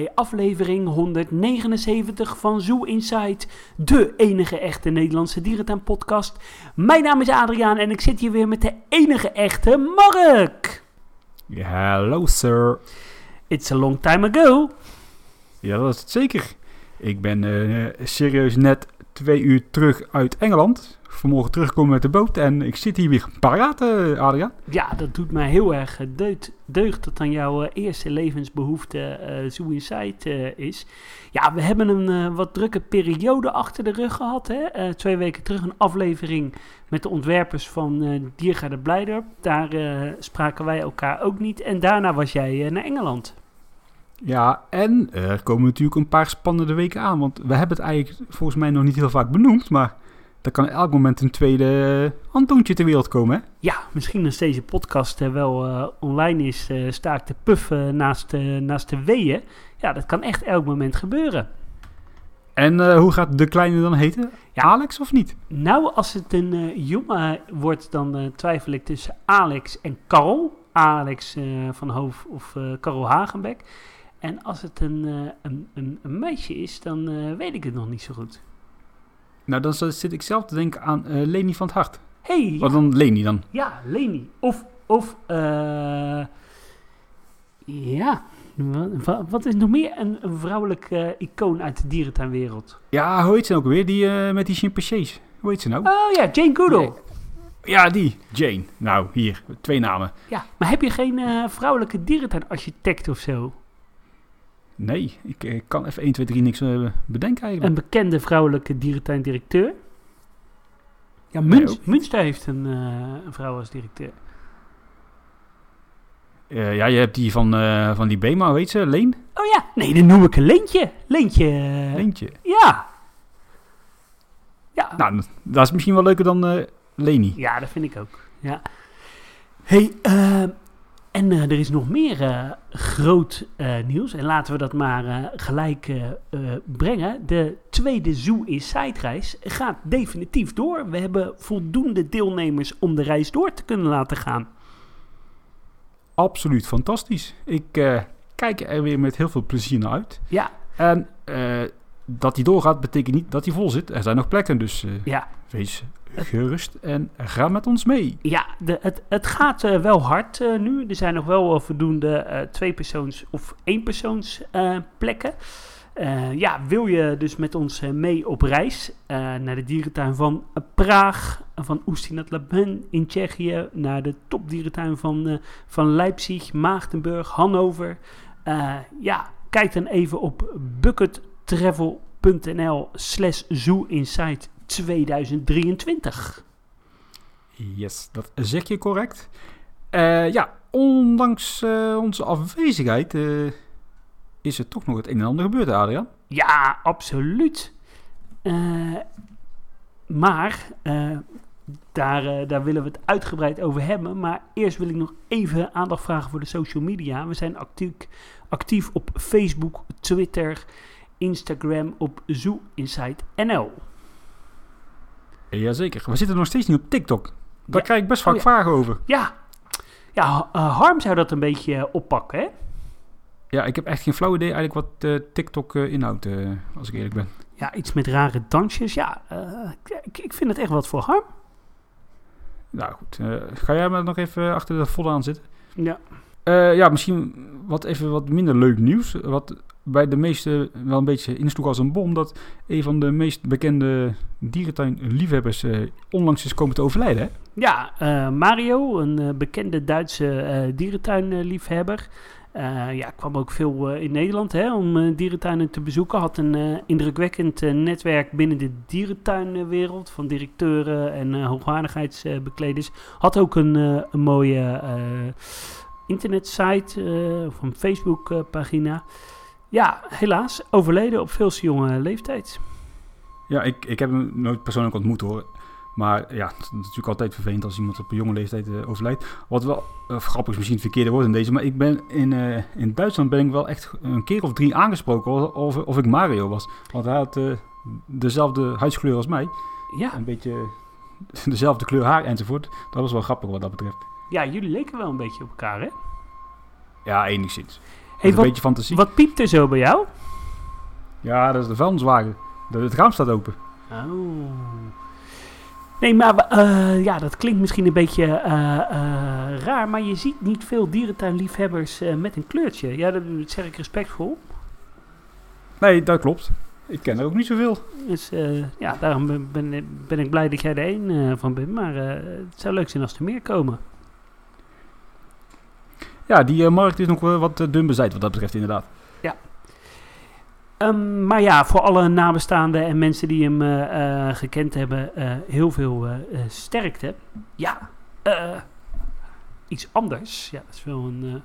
bij aflevering 179 van Zoo Inside, de enige echte Nederlandse dierentuin-podcast. Mijn naam is Adriaan en ik zit hier weer met de enige echte Mark. Hello, sir. It's a long time ago. Ja, dat is het zeker. Ik ben eh, serieus net twee uur terug uit Engeland. Vanmorgen teruggekomen met de boot en ik zit hier weer paraat, uh, Adriaan. Ja, dat doet mij heel erg deugd, deugd dat dan jouw eh, eerste levensbehoefte uh, Zoo Inside is. Ja, we hebben een wat drukke periode achter de rug gehad. Hè? twee weken terug een aflevering met de ontwerpers van uh, Diergaarde Blijder. Daar spraken wij elkaar ook niet. En daarna was jij naar Engeland. Ja, en er komen natuurlijk een paar spannende weken aan. Want we hebben het eigenlijk volgens mij nog niet heel vaak benoemd. Maar er kan elk moment een tweede Antoontje ter wereld komen, hè? Ja, misschien als deze podcast uh, wel uh, online is, uh, sta ik te puffen naast, naast de weeën. Ja, dat kan echt elk moment gebeuren. En hoe gaat de kleine dan heten? Ja, Alex of niet? Nou, als het een jongen wordt, dan twijfel ik tussen Alex en Karel. Alex van Hoof of Karel Hagenbeck. En als het een, een, een, een meisje is, dan weet ik het nog niet zo goed. Nou, dan zit ik zelf te denken aan uh, Leni van het Hart. Hey, Wat dan Leni dan? Ja, Leni. Of, of ja, wat, is nog meer een, een vrouwelijk uh, icoon uit de dierentuinwereld? Ja, hoe heet ze ook weer? Die met die chimpansees. Hoe heet ze nou? Oh ja, Jane Goodall. Ja, die. Jane. Nou, hier. Twee namen. Ja, maar heb je geen vrouwelijke dierentuinarchitect of zo? Nee, ik, ik, kan even 1, 2, 3 niks uh, bedenken eigenlijk. Een bekende vrouwelijke dierentuindirecteur. Ja, Münster, nee, Münster heeft een, uh, een, vrouw als directeur. Uh, ja, je hebt die van, van die Bema, heet ze? Leen? Oh ja, nee, dan noem ik een Leentje. Leentje. Leentje? Ja. Ja. Nou, dat is misschien wel leuker dan Leni. Ja, dat vind ik ook. Ja. hey, en uh, er is nog meer uh, groot uh, nieuws. En laten we dat maar gelijk brengen. De tweede Zoo Inside reis gaat definitief door. We hebben voldoende deelnemers om de reis door te kunnen laten gaan. Absoluut fantastisch. Ik kijk er weer met heel veel plezier naar uit. Ja. En dat hij doorgaat betekent niet dat hij vol zit. Er zijn nog plekken, dus ja. wees gerust en ga met ons mee. Ja, de, het, het gaat uh, wel hard uh, nu. Er zijn nog wel voldoende tweepersoons- of eenpersoons plekken. ja, wil je dus met ons mee op reis naar de dierentuin van Praag, van Oestinat-Laben in Tsjechië, naar de topdierentuin van, van Leipzig, Maagdenburg, Hannover. ja, kijk dan even op buckettravel.nl slash zoo 2023. Yes, dat zeg je correct. Uh, ja, ondanks uh, onze afwezigheid uh, is er toch nog het een en ander gebeurd, Adriaan. Ja, absoluut. maar daar, daar willen we het uitgebreid over hebben. Maar eerst wil ik nog even aandacht vragen voor de social media. We zijn actief, actief op Facebook, Twitter, Instagram op Zoo Insight NL. Jazeker. We zitten nog steeds niet op TikTok. Daar krijg ik best vaak oh, ja. vragen over. Ja, ja uh, Harm zou dat een beetje uh, oppakken, hè? Ja, ik heb echt geen flauw idee eigenlijk wat uh, TikTok inhoudt, als ik eerlijk ben. Ja, iets met rare dansjes. Ja, ik, ik, vind het echt wat voor Harm. Nou goed, ga jij maar nog even achter de volle aan zitten? Ja. ja, misschien wat even wat minder leuk nieuws. Wat bij de meeste wel een beetje insloeg als een bom dat een van de meest bekende dierentuinliefhebbers uh, onlangs is komen te overlijden. Hè? Ja, uh, Mario, een uh, bekende Duitse dierentuinliefhebber. ja, kwam ook veel in Nederland hè, om dierentuinen te bezoeken. Had een indrukwekkend netwerk binnen de dierentuinwereld van directeuren en hoogwaardigheidsbekleders. Had ook een, een mooie internetsite of een Facebookpagina. Ja, helaas. Overleden op veel te jonge leeftijd. Ja, ik, ik heb hem nooit persoonlijk ontmoet hoor. Maar ja, het is natuurlijk altijd vervelend als iemand op een jonge leeftijd uh, overlijdt. Wat wel uh, grappig is, misschien het verkeerde woord in deze. Maar ik ben in, uh, in Duitsland ben ik wel echt een keer of drie aangesproken of, of ik Mario was. Want hij had dezelfde huidskleur als mij. Ja. Een beetje dezelfde kleur haar enzovoort. Dat was wel grappig wat dat betreft. Ja, jullie leken wel een beetje op elkaar hè? Ja, enigszins. Hey, wat, een beetje fantasie. Wat piept er zo bij jou? Ja, dat is de vuilniswagen. Het raam staat open. Oh. Nee, maar eh, ja, dat klinkt misschien een beetje eh, eh, raar, maar je ziet niet veel dierentuinliefhebbers met een kleurtje. Ja, dat zeg ik respectvol. Nee, dat klopt. Ik ken er ook niet zoveel. Dus ja, daarom ben, ben, ben ik blij dat jij er één van bent. Maar het zou leuk zijn als er meer komen. Ja, die eh, markt is nog wel wat eh, dun bezaaid wat dat betreft inderdaad. Ehm, maar ja, voor alle nabestaanden en mensen die hem eh, eh, gekend hebben, eh, heel veel eh, eh, sterkte. Ja, eh, iets anders. Ja, dat is wel een eh,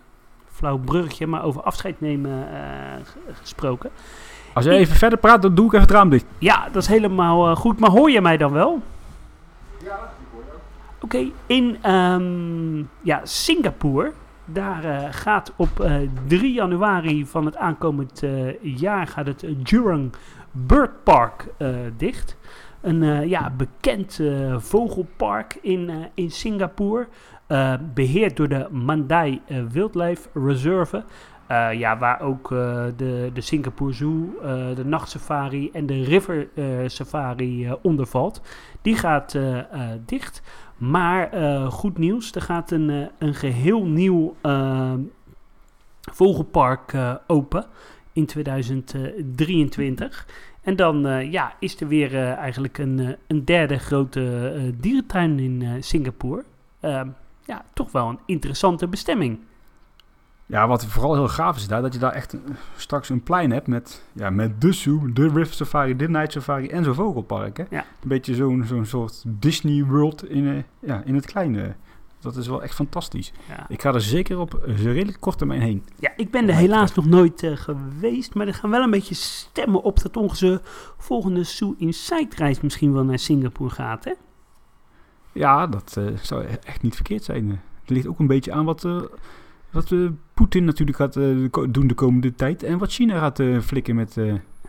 flauw bruggetje, maar over afscheid nemen eh, gesproken. Als jij even verder praat, dan doe ik even het raam dicht. Ja, dat is helemaal eh, goed. Maar hoor je mij dan wel? Ja, Oké, in ehm, ja, Singapore, daar eh, gaat op eh, 3 januari van het aankomend eh, jaar gaat het Jurong Bird Park eh, dicht. Een eh, ja, bekend eh, vogelpark in, eh, in Singapore. eh, beheerd door de Mandai eh, Wildlife Reserve. Eh, ja, waar ook eh, de, de Singapore Zoo, eh, de nachtsafari en de river eh, safari eh, onder valt. Die gaat eh, eh, dicht. Maar eh, goed nieuws, er gaat een, eh, een geheel nieuw eh, vogelpark eh, open in 2023. En dan ja, is er weer eigenlijk een, een derde grote dierentuin in Singapore. Ehm, ja, toch wel een interessante bestemming. Ja, wat vooral heel gaaf is daar, dat je daar echt straks een plein hebt met, ja, met de zoo, de River Safari, de Night Safari en zo'n vogelpark. Hè? Ja. Een beetje zo'n zo'n soort Disney World in, eh, ja, in het kleine. Dat is wel echt fantastisch. Ja. Ik ga er zeker op eh, redelijk korte termijn heen. Ja, ik ben er helaas nog nooit eh, geweest, maar er gaan wel een beetje stemmen op dat onze volgende Zoo Insight reis misschien wel naar Singapore gaat, hè? Ja, dat zou echt niet verkeerd zijn. Het ligt ook een beetje aan wat, wat eh, Poetin natuurlijk gaat eh, doen de komende tijd. En wat China gaat eh, flikken met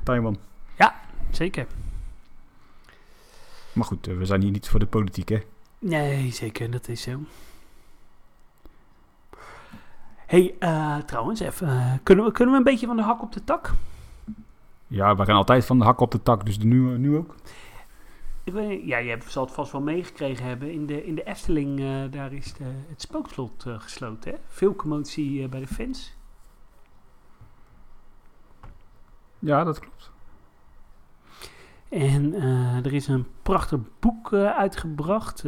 Taiwan. Zeker. Maar goed, we zijn hier niet voor de politiek, hè. Nee, zeker, dat is zo. hey, trouwens, even, kunnen, we, kunnen we een beetje van de hak op de tak? Ja, we gaan altijd van de hak op de tak, dus nu, nu ook. Ik weet, niet, ja, je hebt, zal het vast wel meegekregen hebben. In de, in de Efteling, eh, daar is de, het spookslot eh, gesloten. Hè? Veel commotie eh, bij de fans. Ja, dat klopt. En er is een prachtig boek uitgebracht.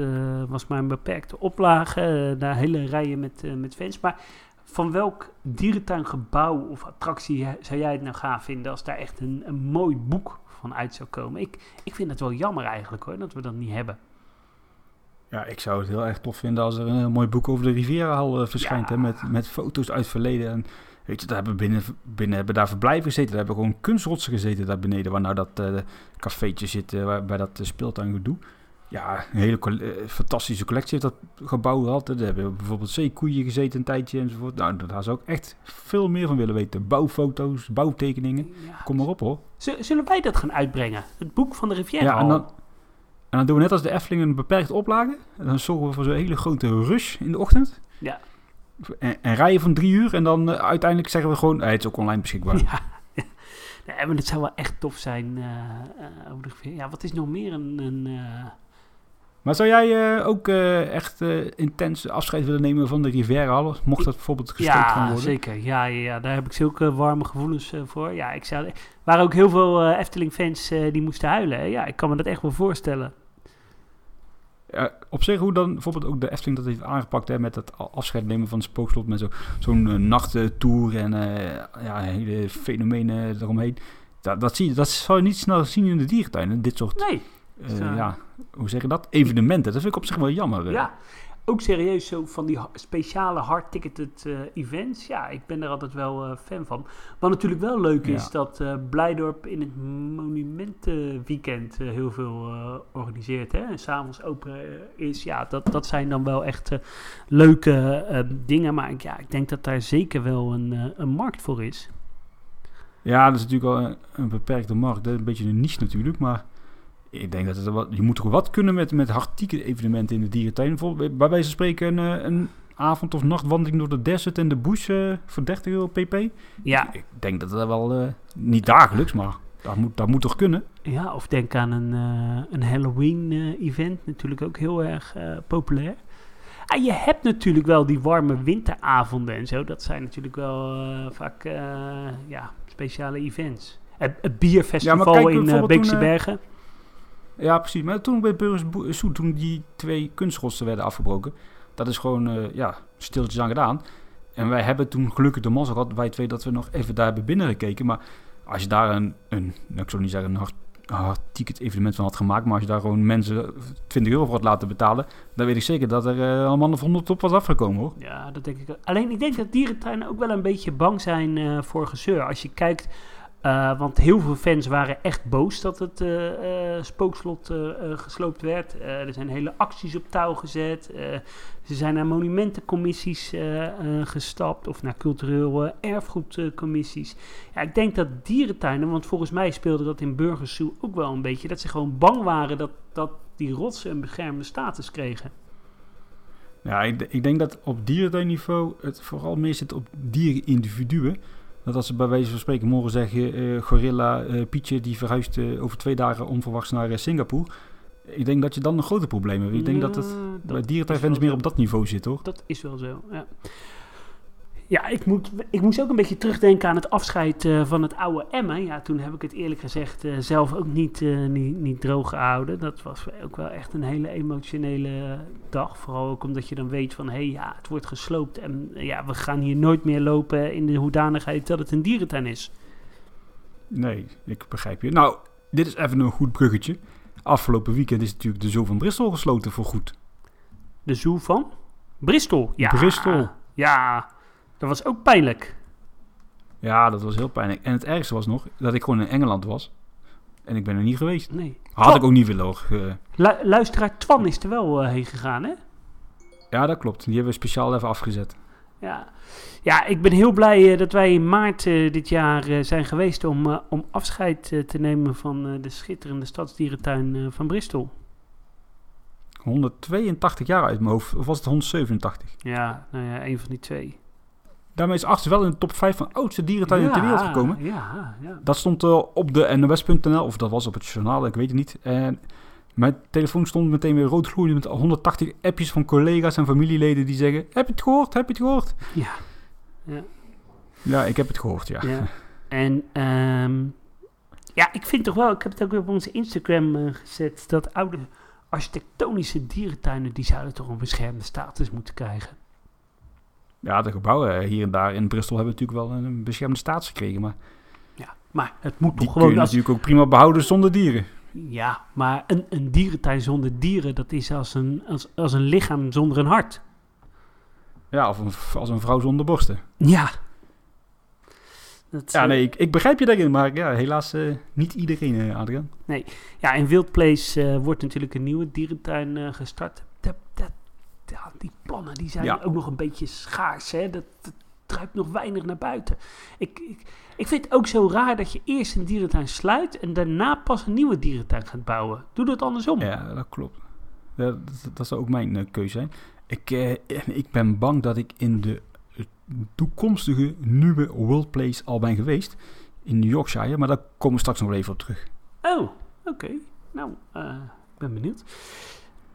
Was maar een beperkte oplage. daar hele rijen met, met fans. Maar van welk dierentuingebouw of attractie zou jij het nou gaaf vinden als daar echt een, een mooi boek van uit zou komen? Ik, ik vind het wel jammer eigenlijk hoor, dat we dat niet hebben. Ja, ik zou het heel erg tof vinden als er een heel mooi boek over de Rivierahal eh, verschijnt. Ja. Hè, met, met foto's uit het verleden. En weet je, daar hebben binnen, binnen hebben daar verblijven gezeten. Daar hebben gewoon kunstrotsen gezeten daar beneden. Waar nou dat eh cafeetje zit, eh, waar, bij dat uh, speeltuingedoe. Ja, een hele eh, fantastische collectie heeft dat gebouw gehad. Daar hebben bijvoorbeeld zeekoeien gezeten een tijdje enzovoort. Nou, daar zou ik echt veel meer van willen weten. Bouwfoto's, bouwtekeningen. Ja. Kom maar op hoor. Zullen wij dat gaan uitbrengen? Het boek van de Riviera. Ja, en dan, en dan doen we net als de Efteling een beperkte oplage. En dan zorgen we voor zo'n hele grote rush in de ochtend. Ja. En, en rijden van drie uur. En dan eh, uiteindelijk zeggen we gewoon, het is ook online beschikbaar. Ja. Nee, maar dat zou wel echt tof zijn. eh, ja, wat is nog meer een... een Maar zou jij eh, ook eh, echt eh, intens afscheid willen nemen van de Riviera? Mocht dat bijvoorbeeld gestopt gaan Ja, worden? zeker. Ja, ja, ja, daar heb ik zulke warme gevoelens voor. Ja, ik zou, er waren ook heel veel Efteling-fans die moesten huilen. hè. Ja, ik kan me dat echt wel voorstellen. Ja, op zich, hoe dan bijvoorbeeld ook de Efteling dat heeft aangepakt hè, met het afscheid nemen van het spookslot. Met zo- zo'n nachttour en ja, hele fenomenen eromheen. Dat, dat, zie je, dat zou je niet snel zien in de dierentuin. Dit soort Nee, eh, ja, hoe zeg je dat? Evenementen. Dat vind ik op zich wel jammer. eh. ja. Ook serieus zo van die speciale hard-ticketed eh, events. Ja, ik ben er altijd wel fan van. Wat natuurlijk wel leuk is, Ja. dat Blijdorp in het monumentenweekend heel veel organiseert. Hè? En s'avonds open is. Ja, dat, dat zijn dan wel echt leuke dingen. Maar ik, ja, ik denk dat daar zeker wel een, een markt voor is. Ja, dat is natuurlijk wel een, een beperkte markt. hè. Een beetje een niche natuurlijk, maar ik denk dat het wat, je moet toch wat kunnen met, met hardtieke evenementen in de dierentuin. Bijvoorbeeld, bij wijze van spreken een, eh, een avond- of nachtwandeling door de desert en de bush eh, voor 30 euro pp. Ja, Ik denk dat dat wel, eh, niet dagelijks, maar dat moet, dat moet toch kunnen? ja of denk aan een, een Halloween-event, natuurlijk ook heel erg populair. Ah, je hebt natuurlijk wel die warme winteravonden en zo. Dat zijn natuurlijk wel vaak ja, speciale events. Het, het bierfestival kijk, in uh, Beekse Bergen. Ja, precies. Maar toen bij Burgers Soet, toen die twee kunstrotsen werden afgebroken, dat is gewoon, eh, ja, stiltjes aan gedaan. En wij hebben toen gelukkig de mazzel gehad, wij twee, dat we nog even daar hebben binnengekeken. Maar als je daar een, een nou, ik zou niet zeggen een hard, ticket evenement van had gemaakt, maar als je daar gewoon mensen 20 euro voor had laten betalen, dan weet ik zeker dat er eh, allemaal of 100 op was afgekomen hoor. Ja, dat denk ik. Alleen ik denk dat dierentuinen ook wel een beetje bang zijn eh, voor gezeur. Als je kijkt, eh, want heel veel fans waren echt boos dat het eh, spookslot gesloopt werd. Er zijn hele acties op touw gezet. Ze zijn naar monumentencommissies gestapt of naar cultureel eh, erfgoedcommissies. Ja, ik denk dat dierentuinen, want volgens mij speelde dat in Burgers ook wel een beetje, dat ze gewoon bang waren dat, dat die rotsen een beschermde status kregen. Ja, ik, ik denk dat op dierentuinniveau het vooral meer zit op dierenindividuen. Dat als ze bij wijze van spreken morgen zeggen, eh, gorilla eh, Pietje die verhuist eh, over twee dagen onverwachts naar Singapore. Ik denk dat je dan een groter probleem hebt. Ik denk dat het bij is dierentuinfans wel meer op dat niveau zit, hoor. Dat is wel zo, ja. Ja, ik, moet, ik moest ook een beetje terugdenken aan het afscheid eh, van het oude Emmen. Ja, toen heb ik het eerlijk gezegd eh, zelf ook niet, eh, niet, niet droog gehouden. Dat was ook wel echt een hele emotionele dag. Vooral ook omdat je dan weet van, hé hey, ja, het wordt gesloopt. En ja, we gaan hier nooit meer lopen in de hoedanigheid dat het een dierentuin is. Nee, ik begrijp je. Nou, dit is even een goed bruggetje. Afgelopen weekend is natuurlijk de Zoo van Bristol gesloten voor goed. De zoo van Bristol. Ja, Bristol. Ja, dat was ook pijnlijk. Ja, dat was heel pijnlijk. En het ergste was nog dat ik gewoon in Engeland was. En ik ben er niet geweest. Nee. Had ik ook niet willen Lu- luisteraar Twan is er wel eh, heen gegaan, hè? ja, dat klopt. Die hebben we speciaal even afgezet. Ja. ja, ik ben heel blij eh, dat wij in maart dit jaar zijn geweest om, om afscheid te nemen van de schitterende stadsdierentuin van Bristol. 182 jaar uit mijn hoofd. Of was het 187? Ja, nou ja, een van die twee. Daarmee is Achters wel in de top 5 van oudste dierentuinen ter wereld gekomen. Ja, ja. Dat stond eh, op de NOS.nl, of dat was op het journaal, ik weet het niet. En mijn telefoon stond meteen weer rood gloeiend met 180 appjes van collega's en familieleden die zeggen... Heb je het gehoord? Heb je het gehoord? Ja. Ja. Ja, ik heb het gehoord, ja. ja. En ehm, ja, ik vind toch wel, ik heb het ook weer op onze Instagram eh, gezet, dat oude architectonische dierentuinen, die zouden toch een beschermde status moeten krijgen. Ja, de gebouwen hier en daar in Brussel hebben natuurlijk wel een beschermde status gekregen. Maar Ja, maar het moet die toch kun je gewoon als, natuurlijk ook prima behouden zonder dieren. Ja, maar een, een dierentuin zonder dieren, dat is als een, als, als een lichaam zonder een hart. Ja, of een, als een vrouw zonder borsten. Ja. Dat, Ja, eh, nee, ik, ik begrijp je daarin, maar ja, helaas eh, niet iedereen, eh, Adriaan. ja, in Wild Place eh, wordt natuurlijk een nieuwe dierentuin eh, gestart. Ja, die plannen die zijn Ja. ook nog een beetje schaars. Hè? Dat, dat druipt nog weinig naar buiten. Ik, ik, ik vind het ook zo raar dat je eerst een dierentuin sluit en daarna pas een nieuwe dierentuin gaat bouwen. Doe dat andersom. Ja, dat klopt. Ja, dat, dat zou ook mijn eh, keuze zijn. Ik, eh, ik ben bang dat ik in de toekomstige nieuwe World Place al ben geweest. In New Yorkshire, maar daar komen we straks nog wel even op terug. Oh, oké. Nou, eh, ik ben benieuwd.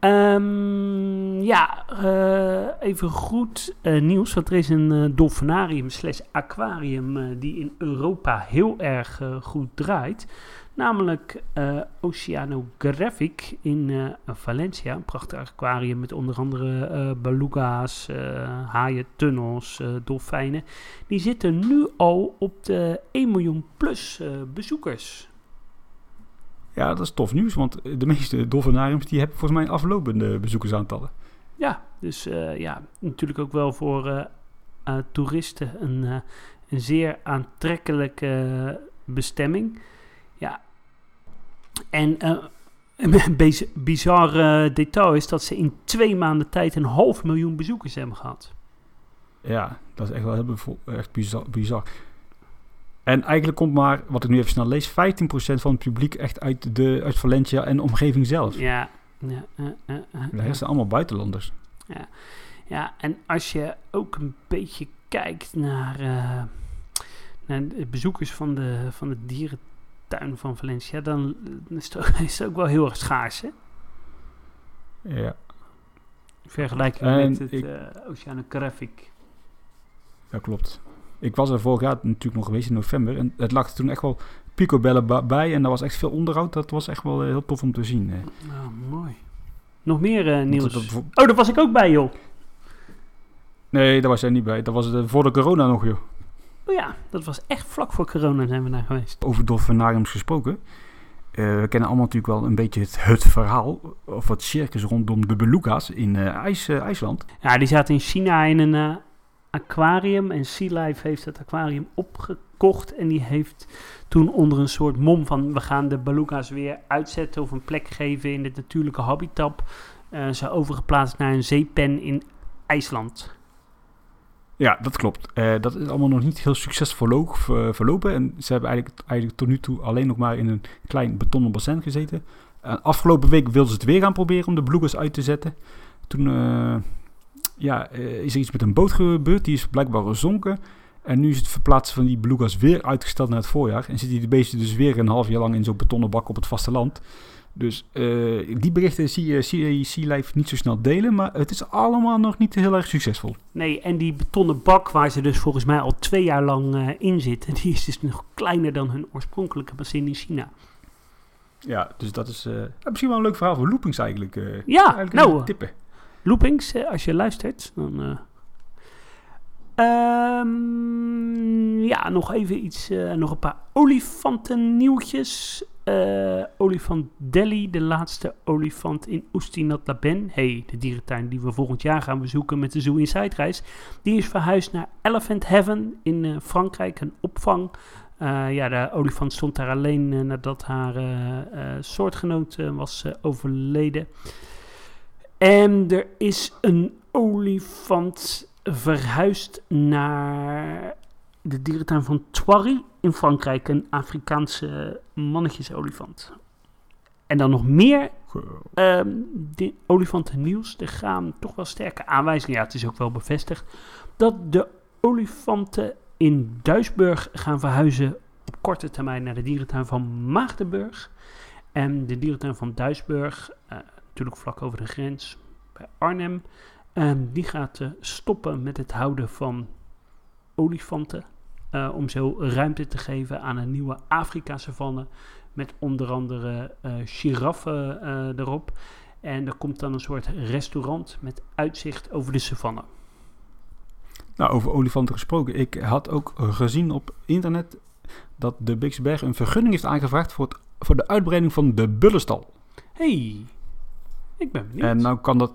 Ehm, ja, eh, even goed eh, nieuws. Want er is een eh, dolfinarium slash aquarium die in Europa heel erg goed draait. Namelijk Oceanographic in Valencia. Een prachtig aquarium met onder andere beluga's, haaien, tunnels, dolfijnen. Die zitten nu al op de 1 miljoen plus bezoekers. Ja, dat is tof nieuws, want de meeste dolfinariums die hebben volgens mij aflopende bezoekersaantallen. Ja, dus eh, ja, natuurlijk ook wel voor eh, eh, toeristen een, een zeer aantrekkelijke bestemming. Ja. En een biz- bizar detail is dat ze in twee maanden tijd een half miljoen bezoekers hebben gehad. Ja, dat is echt wel heel echt bizar, bizar. En eigenlijk komt maar, wat ik nu even snel lees, 15% van het publiek echt uit, de, uit Valencia en de omgeving zelf. Ja, ja, De rest zijn allemaal buitenlanders. Ja, en als je ook een beetje kijkt naar, eh, naar de bezoekers van de, van de dierentuin van Valencia, dan is het, ook, is het ook wel heel erg schaars, hè? Ja, In vergelijking met het ik- eh Oceanographic. dat klopt. Ik was er vorig jaar natuurlijk nog geweest in november. En het lag toen echt wel picobellen bij. En daar was echt veel onderhoud. Dat was echt wel eh, heel tof om te zien. Nou, mooi. Nog meer Want nieuws? Oh, daar was ik ook bij, joh. nee, daar was jij niet bij. Dat was voor de corona nog, joh. Oh ja, dat was echt vlak voor corona zijn we daar geweest. Over dolfinariums gesproken. We kennen allemaal natuurlijk wel een beetje het, het verhaal. Of het circus rondom de beluga's in IJs, IJsland. Ja, die zaten in China in een aquarium. En Sea Life heeft het aquarium opgekocht. En die heeft toen onder een soort mom van... we gaan de beluga's weer uitzetten of een plek geven in het natuurlijke habitat... eh, ze overgeplaatst naar een zeepen in IJsland. Ja, dat klopt. Eh, dat is allemaal nog niet heel succesvol ver- verlopen. En ze hebben eigenlijk, eigenlijk tot nu toe alleen nog maar in een klein betonnen bassin gezeten. En afgelopen week wilden ze het weer gaan proberen om de beluga's uit te zetten. Toen eh, ja, eh, is er iets met een boot gebeurd. Die is blijkbaar gezonken. En nu is het verplaatsen van die beluga's weer uitgesteld naar het voorjaar. En zitten die beesten dus weer een half jaar lang in zo'n betonnen bak op het vasteland. Dus eh, die berichten zie je Sea Life niet zo snel delen. Maar het is allemaal nog niet heel erg succesvol. Nee, en die betonnen bak waar ze dus volgens mij al twee jaar lang eh, in zitten... die is dus nog kleiner dan hun oorspronkelijke bassin in China. Ja, dus dat is misschien wel een leuk verhaal voor loopings eigenlijk. Ja, eigenlijk nou, tippen. Loopings, als je luistert, dan... eh. Ehm, ja, nog even iets, eh, nog een paar olifantennieuwtjes. Eh olifant Delhi, de laatste olifant in Oestinat Laben. Hey, de dierentuin die we volgend jaar gaan bezoeken met de Zoo Inside reis. Die is verhuisd naar Elephant Heaven in Frankrijk, een opvang. Ja, de olifant stond daar alleen nadat haar soortgenoot was overleden. En er is een olifant verhuisd naar de dierentuin van Thoiry in Frankrijk. Een Afrikaanse mannetjesolifant. En dan nog meer Go- ehm de olifantennieuws. Er gaan toch wel sterke aanwijzingen, ja het is ook wel bevestigd, dat de olifanten in Duisburg gaan verhuizen op korte termijn naar de dierentuin van Maagdenburg. En de dierentuin van Duisburg, eh, natuurlijk vlak over de grens bij Arnhem, ehm, die gaat eh, stoppen met het houden van olifanten. eh, om zo ruimte te geven aan een nieuwe Afrika-savanne. Met onder andere eh giraffen erop. En er komt dan een soort restaurant met uitzicht over de savanne. Nou, over olifanten gesproken. Ik had ook gezien op internet dat de Beekse Berg een vergunning heeft aangevraagd voor, het, voor de uitbreiding van de bullenstal. hey, ik ben benieuwd. En nou kan dat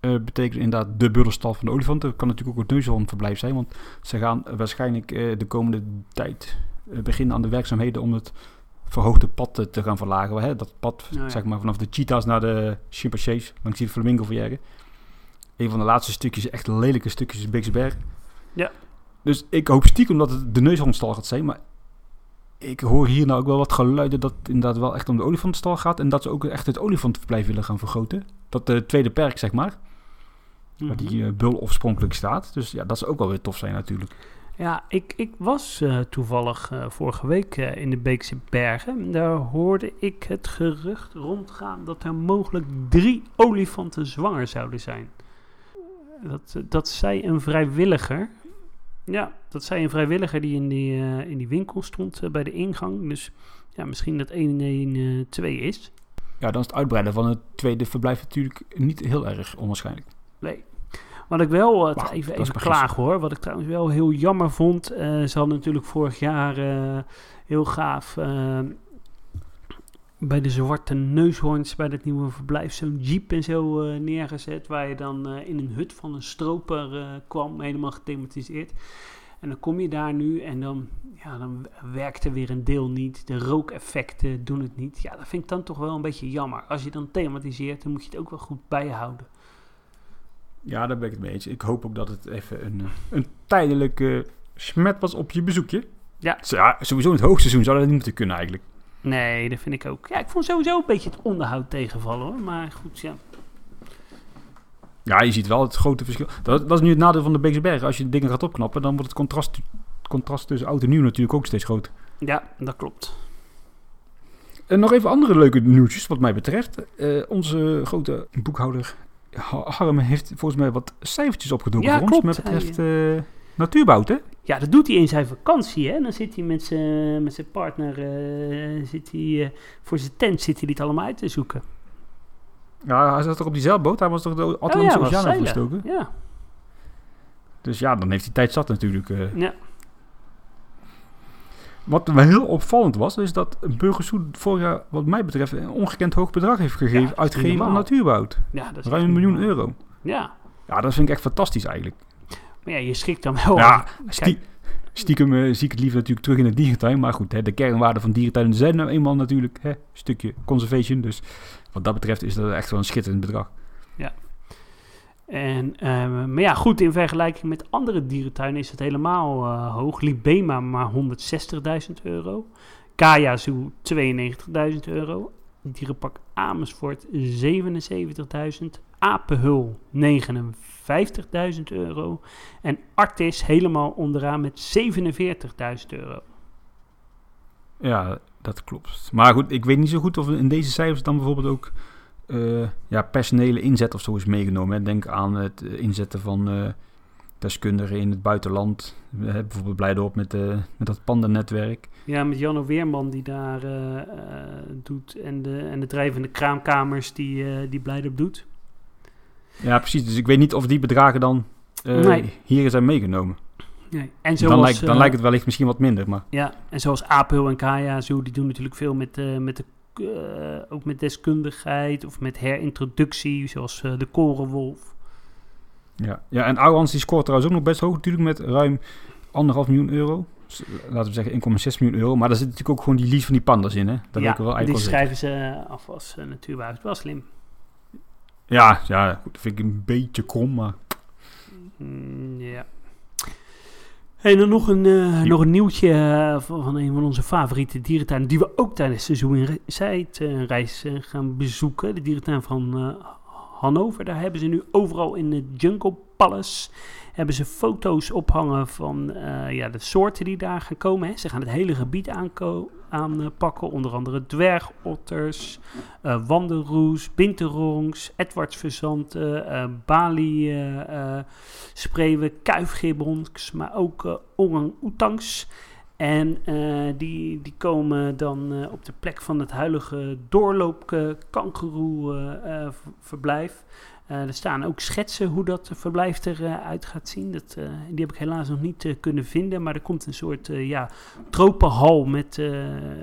eh, betekenen inderdaad de bullenstal van de olifanten. Dat kan natuurlijk ook het neushoornverblijf zijn, want ze gaan waarschijnlijk eh, de komende tijd eh, beginnen aan de werkzaamheden om het verhoogde pad te, gaan verlagen. Hè? Dat pad, Nou ja. zeg maar, vanaf de cheetahs naar de chimpansees, langs die flamingo verjaren. Een van de laatste stukjes, echt lelijke stukjes, is. Ja. Dus ik hoop stiekem dat het de neushoornstal gaat zijn, maar ik hoor hier nou ook wel wat geluiden dat het inderdaad wel echt om de olifantenstal gaat. En dat ze ook echt het olifantenverblijf willen gaan vergroten. Dat de tweede perk, zeg maar, waar Mhm. die eh, bul oorspronkelijk staat. Dus ja, dat zou ook wel weer tof zijn natuurlijk. Ja, ik, ik was eh, toevallig eh, vorige week in de Beekse Bergen. Daar hoorde ik het gerucht rondgaan dat er mogelijk drie olifanten zwanger zouden zijn. Dat, dat zei een vrijwilliger. Ja, dat zei een vrijwilliger die in die, eh, in die winkel stond eh, bij de ingang. Dus ja, misschien dat 1 in 1 2 is. Ja, dan is het uitbreiden van het tweede verblijf natuurlijk niet heel erg onwaarschijnlijk. Nee. Wat ik wel, eh, even, even klagen hoor, wat ik trouwens wel heel jammer vond. eh, ze hadden natuurlijk vorig jaar eh, heel gaaf eh, bij de zwarte neushoorns, bij dat nieuwe verblijf, zo'n jeep en zo eh, neergezet. Waar je dan eh, in een hut van een stroper eh, kwam, helemaal gethematiseerd. En dan kom je daar nu en dan, ja, dan werkt er weer een deel niet. De rookeffecten doen het niet. Ja, dat vind ik dan toch wel een beetje jammer. Als je dan thematiseert, dan moet je het ook wel goed bijhouden. Ja, daar ben ik het mee eens. Ik hoop ook dat het even een, een tijdelijke smet was op je bezoekje. Ja. Ja, sowieso in het hoogseizoen zou dat niet moeten kunnen eigenlijk. Nee, dat vind ik ook. Ja, ik vond sowieso een beetje het onderhoud tegenvallen hoor. Maar goed, ja. Ja, je ziet wel het grote verschil. Dat, dat is nu het nadeel van de Beekse Bergen. Als je dingen gaat opknappen, dan wordt het contrast, contrast tussen oud en nieuw natuurlijk ook steeds groter. Ja, dat klopt. En nog even andere leuke nieuwtjes wat mij betreft. Eh, onze grote boekhouder Ha- Harm heeft volgens mij wat cijfertjes opgedoken Ja, voor klopt. ons. Met betreft eh natuurbouw, hè? Ja, dat doet hij in zijn vakantie, hè. Dan zit hij met zijn met zijn partner, eh, zit hij, eh, voor zijn tent zit hij dit allemaal uit te zoeken. Ja, hij zat toch op die zeilboot? Hij was toch de Oh Atlantische was Oceaan zeilen. overgestoken? Ja, Dus ja, dan heeft hij tijd zat natuurlijk. eh. ja. Wat wel heel opvallend was, is dat Burgersoet vorig jaar, wat mij betreft, een ongekend hoog bedrag heeft gegeven, niet uitgegeven aan natuurbouw. ja dat is Ruim een miljoen euro. Ja, Ja, dat vind ik echt fantastisch eigenlijk. Maar ja, je schrikt dan wel. ja, stie- stiekem eh, zie ik het liever natuurlijk terug in de dierentuin. Maar goed, hè, de kernwaarden van dierentuinen zijn nou eenmaal natuurlijk hè, een stukje conservation. Dus wat dat betreft is dat echt wel een schitterend bedrag. En, eh, maar ja, goed, in vergelijking met andere dierentuinen is het helemaal eh, hoog. Libema maar 160.000 euro. Kaya Zoo 92.000 euro. Dierenpark Amersfoort 77.000. Apenhul 59.000 euro. En Artis helemaal onderaan met 47.000 euro. Ja, dat klopt. Maar goed, ik weet niet zo goed of in deze cijfers dan bijvoorbeeld ook eh, ja, personele inzet of zo is meegenomen. Hè. Denk aan het eh, inzetten van eh, deskundigen in het buitenland. We hebben bijvoorbeeld Blijdorp met, met dat pandennetwerk. Ja, met Janno Weerman die daar doet. En de, en de drijvende kraamkamers die, die Blijdorp doet. Ja, precies. Dus ik weet niet of die bedragen dan eh, Nee. hier zijn meegenomen. Nee. En zoals, dan, lijkt, dan eh, lijkt het wellicht misschien wat minder. Maar Ja, en zoals Apel en Kaya Zoo, die doen natuurlijk veel met, eh, met de, eh, ook met deskundigheid of met herintroductie, zoals eh, de korenwolf. ja, ja en Ouwans die scoort trouwens ook nog best hoog natuurlijk met ruim anderhalf miljoen euro. Dus, laten we zeggen 1,6 miljoen euro. Maar daar zit natuurlijk ook gewoon die lies van die pandas in. Hè? Dat ja, ik wel die schrijven ze af als uh, natuurwuis. Wel slim. Ja, ja goed, dat vind ik een beetje krom, maar... Mm, ja. Hey, dan nog een, Die- nog een nieuwtje eh, van, een van onze favoriete dierentuinen, die we ook tijdens seizoen in Zijt eh, reis gaan bezoeken. De dierentuin van Hannover. Daar hebben ze nu overal in de Jungle Palace hebben ze foto's ophangen van ja, de soorten die daar gaan komen. Hè. Ze gaan het hele gebied aanko- aanpakken, onder andere dwergotters, eh wandelroes, binterongs, Edwardsverzanten, eh Bali, eh, eh, spreeuwen, kuifgibbons, maar ook eh orang-oetangs. En eh, die, die komen dan eh, op de plek van het huidige doorloop kangeroe-verblijf. Eh, er staan ook schetsen hoe dat verblijf eruit gaat zien. Dat, eh, die heb ik helaas nog niet eh, kunnen vinden. Maar er komt een soort ja, tropenhal met,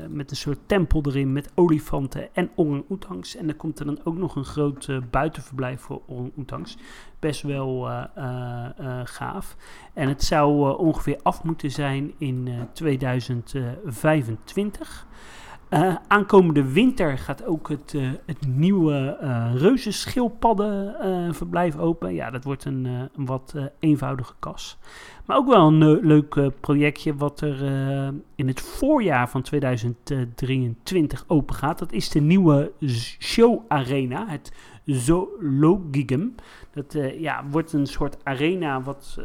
met een soort tempel erin met olifanten en orang-oetangs. En er komt er dan ook nog een groot buitenverblijf voor orang-oetangs. Best wel gaaf. En het zou ongeveer af moeten zijn in eh, 2025. Eh, aankomende winter gaat ook het, eh, het nieuwe uh, reuzenschildpaddenverblijf open. Ja, dat wordt een, een wat eenvoudige kas. Maar ook wel een leuk projectje wat er in het voorjaar van 2023 open gaat. Dat is de nieuwe show arena, het Zoologigum. Dat ja, wordt een soort arena wat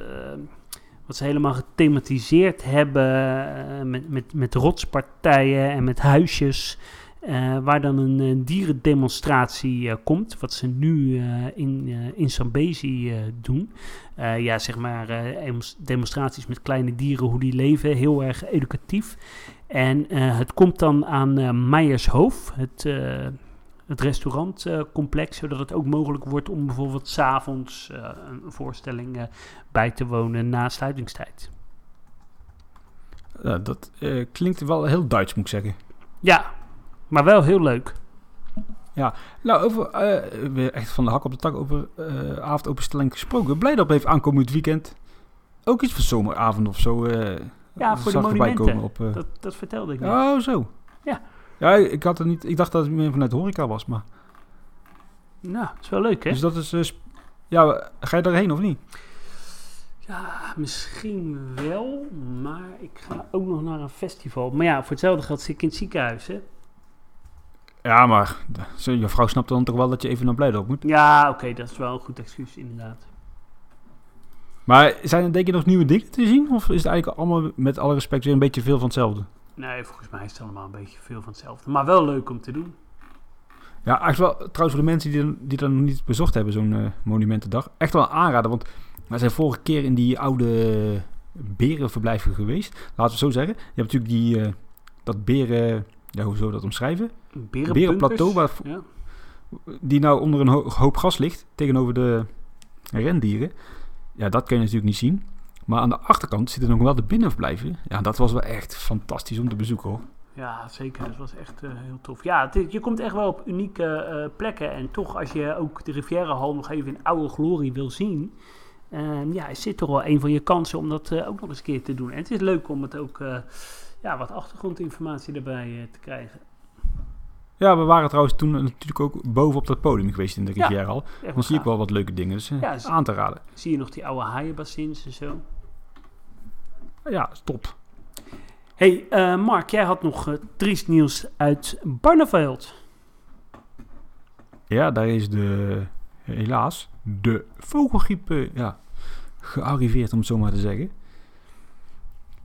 wat ze helemaal gethematiseerd hebben uh, met, met, met rotspartijen en met huisjes. Uh, waar dan een, een dierendemonstratie komt, wat ze nu in, in Zambezi doen. ja, zeg maar demonstraties met kleine dieren, hoe die leven, heel erg educatief. En het komt dan aan Meijershoofd, het, het restaurantcomplex, zodat het ook mogelijk wordt om bijvoorbeeld s'avonds uh, een voorstelling uh, bij te wonen na sluitingstijd. Uh, dat klinkt wel heel Duits, moet ik zeggen. Ja, maar wel heel leuk. Ja, nou, over, weer echt van de hak op de tak over avondopenstelling gesproken. Blij dat heeft aankomend weekend ook iets van zomeravond of zo. ja, voor de monumenten. Op, dat, dat vertelde ik. Oh, zo. Ja. Ja, ik, had het niet, ik dacht dat het meer vanuit horeca was, maar... Nou, dat is wel leuk, hè? Dus dat is... Uh, ja, ga je daarheen of niet? Ja, misschien wel, maar ik ga ook nog naar een festival. Maar ja, voor hetzelfde geld zit ik in het ziekenhuis, hè? Ja, maar je vrouw snapt dan toch wel dat je even naar Blijdorp moet. Ja, oké, dat is wel een goed excuus, inderdaad. Maar zijn er denk je nog nieuwe dingen te zien? Of is het eigenlijk allemaal met alle respect weer een beetje veel van hetzelfde? Nee, volgens mij is het allemaal een beetje veel van hetzelfde. Maar wel leuk om te doen. Ja, echt wel, trouwens voor de mensen die, die dat nog niet bezocht hebben, zo'n eh, monumentendag. Echt wel aanraden, want wij zijn vorige keer in die oude berenverblijven geweest. Laten we het zo zeggen. Je hebt natuurlijk die, eh, dat beren, ja, hoe zou dat omschrijven? Berenplateau, waar, Ja. die nou onder een ho- hoop gas ligt, tegenover de rendieren. Ja, dat kun je natuurlijk niet zien. Maar aan de achterkant zitten nog wel de binnenverblijven. Ja, dat was wel echt fantastisch om te bezoeken hoor. Ja, zeker. Dat was echt eh, heel tof. Ja, het je komt echt wel op unieke eh, plekken. En toch, als je ook de Riviera Hall nog even in oude glorie wil zien... ehm, ja, is dit toch wel een van je kansen om dat eh, ook nog eens een keer te doen. En het is leuk om het ook ja, wat achtergrondinformatie erbij te krijgen. Ja, we waren trouwens toen natuurlijk ook boven op dat podium geweest in de Riviera Hall. Dan zie ik wel wat leuke dingen, dus Ja, aan te raden. Zie je nog die oude haaienbassins en zo. Ja, top. hey, eh, Mark, jij had nog eh, triest nieuws uit Barneveld. Ja, daar is de, helaas, de vogelgriep eh, ja, gearriveerd, om het zo maar te zeggen.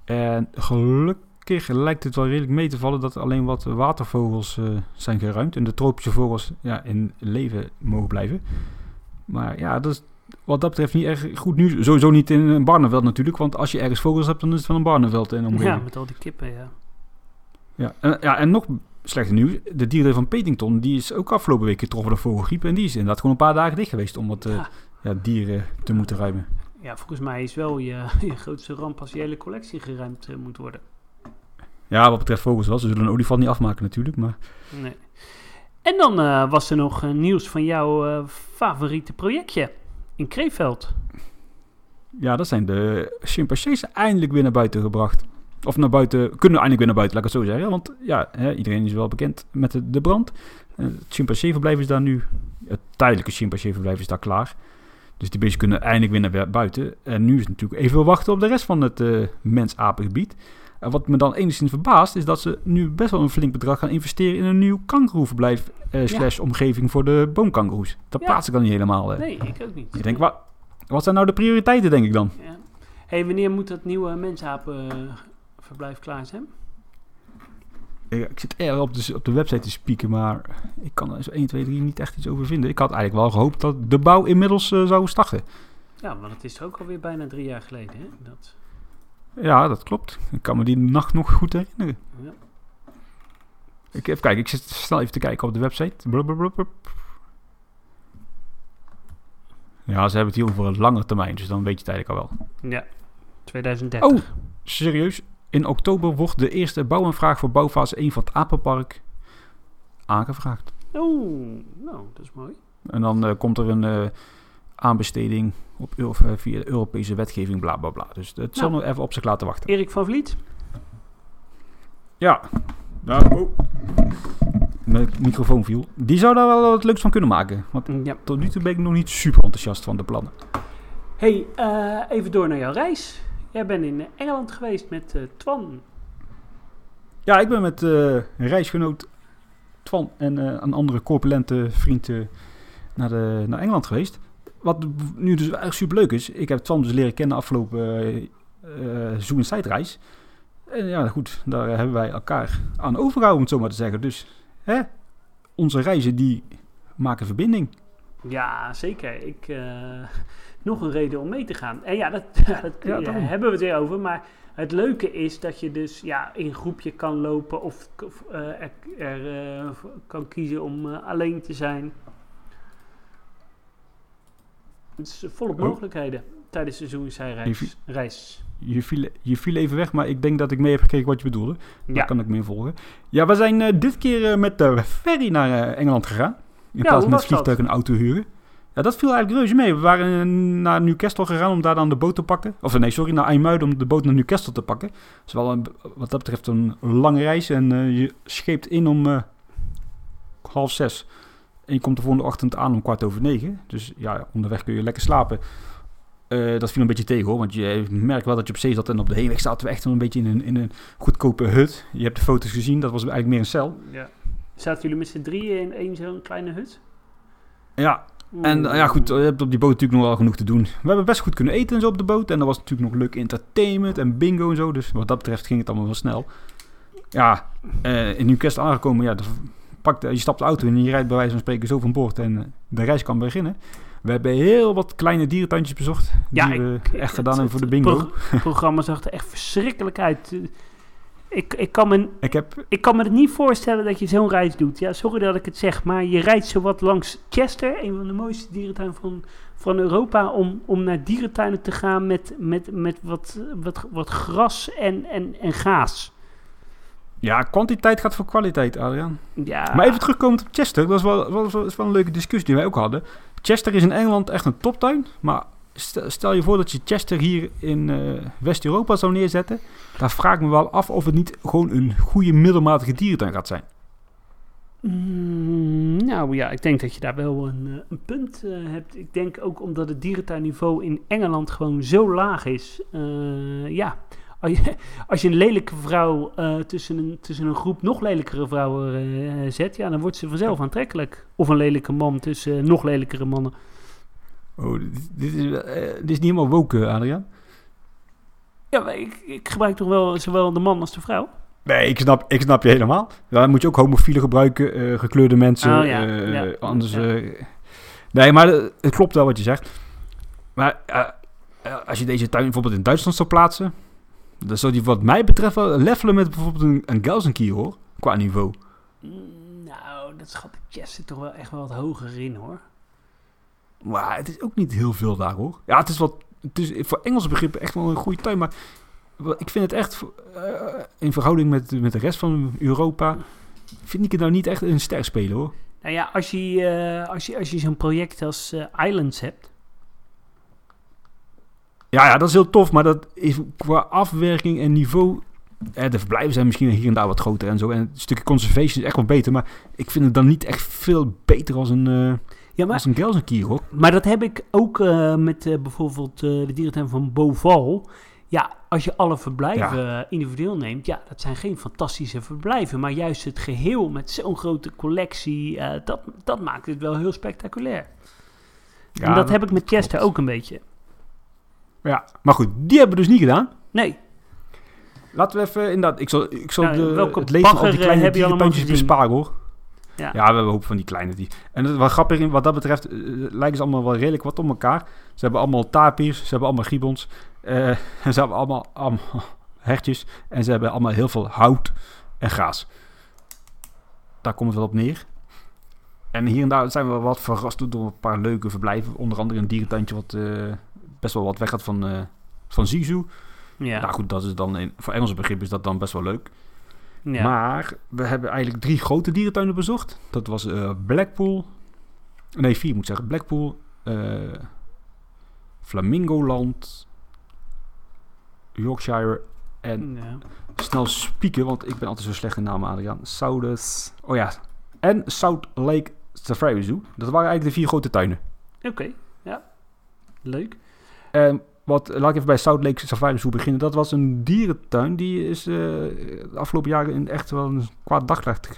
En gelukkig lijkt het wel redelijk mee te vallen dat alleen wat watervogels eh, zijn geruimd. En de tropische vogels ja, in leven mogen blijven. Maar ja, dat is wat dat betreft niet erg goed nieuws. Sowieso niet in een Barneveld natuurlijk, want als je ergens vogels hebt, dan is het van een Barneveld en omgeving. Ja, met al die kippen, ja. Ja, en, ja, en nog slechter nieuws. De dieren van Petington, die is ook afgelopen week getroffen door vogelgriep. En die is inderdaad gewoon een paar dagen dicht geweest om wat eh, Ja. ja, dieren te moeten ruimen. Ja, volgens mij is wel je, je grootste ramp als je hele collectie geruimd eh, moet worden. Ja, wat betreft vogels wel. Ze zullen een olifant niet afmaken natuurlijk, maar... Nee. En dan eh, was er nog nieuws van jouw favoriete projectje in Kreeveld. Ja, dat zijn de chimpansees eindelijk weer naar buiten gebracht. Of naar buiten, kunnen eindelijk weer naar buiten, laat ik het zo zeggen. Want ja, hè, iedereen is wel bekend met de, de brand. Eh, Het chimpanseeverblijf is daar nu, het tijdelijke chimpanseeverblijf is daar klaar. Dus die beesten kunnen eindelijk weer naar bui- buiten. En nu is het natuurlijk even wachten op de rest van het eh mens-apengebied. En wat me dan enigszins verbaast, is dat ze nu best wel een flink bedrag gaan investeren in een nieuw kangoeroeverblijf eh, slash omgeving voor de boomkangoeroes. Dat Ja. plaats ik dan niet helemaal. eh. Nee, ik ook niet. Ik denk, wat, wat zijn nou de prioriteiten, denk ik dan? Ja. hey, wanneer moet dat nieuwe mensapenverblijf klaar zijn? Ik, ik zit erg op de, op de website te spieken, maar ik kan er zo 1, 2, 3 niet echt iets over vinden. Ik had eigenlijk wel gehoopt dat de bouw inmiddels eh, zou starten. Ja, want het is ook alweer bijna drie jaar geleden. Hè? Dat, Ja, dat klopt. Ik kan me die nacht nog goed herinneren. ja. Ik even kijken, ik zit snel even te kijken op de website. Ja, ze hebben het hier over een lange termijn, dus dan weet je het eigenlijk al wel. ja, 2030. Oh, serieus? In oktober wordt de eerste bouwaanvraag voor bouwfase 1 van het Apenpark aangevraagd. Oeh, nou, dat is mooi. En dan eh, komt er een eh, aanbesteding op, of, eh, via de Europese wetgeving, bla bla bla. Dus het zal Nou. nog even op zich laten wachten. Erik van Vliet? Ja. Nou, oh. Mijn microfoon viel. Die zou daar wel wat leuks van kunnen maken. Want Ja. tot nu toe ben ik nog niet super enthousiast van de plannen. hey, eh, even door naar jouw reis. Jij bent in Engeland geweest met eh, Twan. Ja, ik ben met eh, reisgenoot Twan en eh, een andere corpulente vriend naar, de, naar Engeland geweest. Wat nu dus echt super leuk is. Ik heb Twan dus leren kennen afgelopen uh, uh, Zoo Inside reis. En ja, goed, daar hebben wij elkaar aan overgehouden, om het zo maar te zeggen. Dus hè, onze reizen die maken verbinding. Ja, zeker. Ik, uh, nog een reden om mee te gaan. En ja, dat, ja, dat Ja, ja, daarom. hebben we het weer over. Maar het leuke is dat je dus ja, in een groepje kan lopen of, of eh, er, er eh, kan kiezen om eh, alleen te zijn. Volop Oh. mogelijkheden tijdens de Zoenisai-reis. reis. Je viel, je viel even weg, maar ik denk dat ik mee heb gekregen wat je bedoelde. Daar Ja. kan ik mee volgen. Ja, we zijn eh, dit keer eh, met de ferry naar eh, Engeland gegaan. In Ja, plaats van met vliegtuig dat? en auto huren. Ja, dat viel eigenlijk reuze mee. We waren eh, naar Newcastle gegaan om daar dan de boot te pakken. Of nee, sorry, naar IJmuiden om de boot naar Newcastle te pakken. Het is wel een, wat dat betreft een lange reis. En eh, je scheept in om eh, half zes. En je komt de volgende ochtend aan om kwart over negen. Dus ja, onderweg kun je lekker slapen. Eh, dat viel een beetje tegen hoor, want je merkt wel dat je op zee zat en op de heenweg zaten we echt wel een beetje in een, in een goedkope hut. Je hebt de foto's gezien, dat was eigenlijk meer een cel. Ja. Zaten jullie met z'n drieën in één zo'n kleine hut? Ja, en uh, ja goed, je hebt op die boot natuurlijk nog wel genoeg te doen. We hebben best goed kunnen eten en zo op de boot. En er was natuurlijk nog leuk entertainment en bingo en zo. Dus wat dat betreft ging het allemaal wel snel. Ja, uh, in Newcastle aangekomen, ja, pakt, je stapt de auto in en je rijdt bij wijze van spreken zo van boord. En uh, de reis kan beginnen. We hebben heel wat kleine dierentuintjes bezocht. Die Ja, we ik- echt gedaan hebben voor de bingo. Het programma zag er echt verschrikkelijk uit. Ik, ik, kan me, Ik heb, ik kan me het niet voorstellen dat je zo'n reis doet. Ja, sorry dat ik het zeg, maar je rijdt zowat langs Chester, een van de mooiste dierentuinen van, van Europa, om, om naar dierentuinen te gaan met, met, met wat, wat, wat gras en, en, en gaas. Ja, kwantiteit gaat voor kwaliteit, Adriaan. Ja, Maar even terugkomend op Chester, dat is wel, wel, wel, een leuke discussie die wij ook hadden. Chester is in Engeland echt een toptuin, maar stel, je voor dat je Chester hier in eh, West-Europa zou neerzetten. Daar vraag ik me wel af of het niet gewoon een goede middelmatige dierentuin gaat zijn. Mm, nou ja, ik denk dat je daar wel een, eh, een punt eh, hebt. Ik denk ook omdat het dierentuinniveau in Engeland gewoon zo laag is. Ja, als je, een lelijke vrouw eh, tussen, een, tussen een groep nog lelijkere vrouwen eh, zet, ja, dan wordt ze vanzelf aantrekkelijk. Of een lelijke man tussen eh, nog lelijkere mannen. Oh, dit, dit is, eh, dit is niet helemaal woke, Adriaan. Ja, maar ik, ik gebruik toch wel zowel de man als de vrouw? Nee, ik snap, ik snap je helemaal. Dan moet je ook homofielen gebruiken, eh, gekleurde mensen. Oh, ja, eh, ja, anders. ja. eh, nee, maar eh, het klopt wel wat je zegt. Maar eh, eh, als je deze tuin bijvoorbeeld in Duitsland zou plaatsen, dan zou die wat mij betreft wel levelen met bijvoorbeeld een, een hoor. Qua niveau. Mm, nou, dat schat ik Chester toch wel echt wel wat hoger in, hoor. Maar het is ook niet heel veel daar, hoor. Ja, het is wat. Het is voor Engelse begrippen echt wel een goede tuin, maar ik vind het echt eh, in verhouding met, met de rest van Europa. Vind ik het nou niet echt een ster spelen hoor. Nou ja, als je, eh, als je, als je zo'n project als eh, Islands hebt. Ja, ja, dat is heel tof, maar dat is qua afwerking en niveau. Eh, de verblijven zijn misschien hier en daar wat groter en zo. En het stukje conservation is echt wel beter. Maar ik vind het dan niet echt veel beter als een, eh Ja, maar, als een Gelsenkirchen hoor. maar dat heb ik ook eh, met eh, bijvoorbeeld de dierentuin van Boval. Ja, als je alle verblijven individueel neemt, ja, dat zijn geen fantastische verblijven. Maar juist het geheel met zo'n grote collectie, dat, dat maakt het wel heel spectaculair. Ja, en dat, heb ik met. Chester ook een beetje. Ja, maar goed, die hebben we dus niet gedaan. Nee, Laten we even inderdaad. Ik zal, ik zal Nou, de, welke het leven van al die eh, kleine gezien? besparen hoor. Ja. Ja. we hebben een hoop van die kleine die. En het, wat grappig in, wat dat betreft eh, lijken ze allemaal wel redelijk wat op elkaar. Ze hebben allemaal tapirs, ze hebben allemaal gibbons. eh, en ze hebben allemaal, allemaal hertjes. En ze hebben allemaal heel veel hout en gaas. Daar komt het wel op neer. En hier en daar zijn we wat verrast door een paar leuke verblijven. Onder andere een dierentuintje wat best wel wat weg gaat van, eh van Zizou. ja. Nou goed, dat is dan in, voor Engelse begrip is dat dan best wel leuk. ja. Maar we hebben eigenlijk drie grote dierentuinen bezocht. Dat was eh, Blackpool. Nee, vier moet ik zeggen. Blackpool, eh Flamingoland, Yorkshire en ja. snel spieken, want ik ben altijd zo slecht in namen, Adriaan. South, oh ja, en South Lake Safari Zoo. Dat waren eigenlijk de vier grote tuinen. Oké, ja. Leuk. En wat, laat ik even bij South Lake Safari Zoo beginnen. Dat was een dierentuin. Die is eh, de afgelopen jaren in echt wel een kwaad daglicht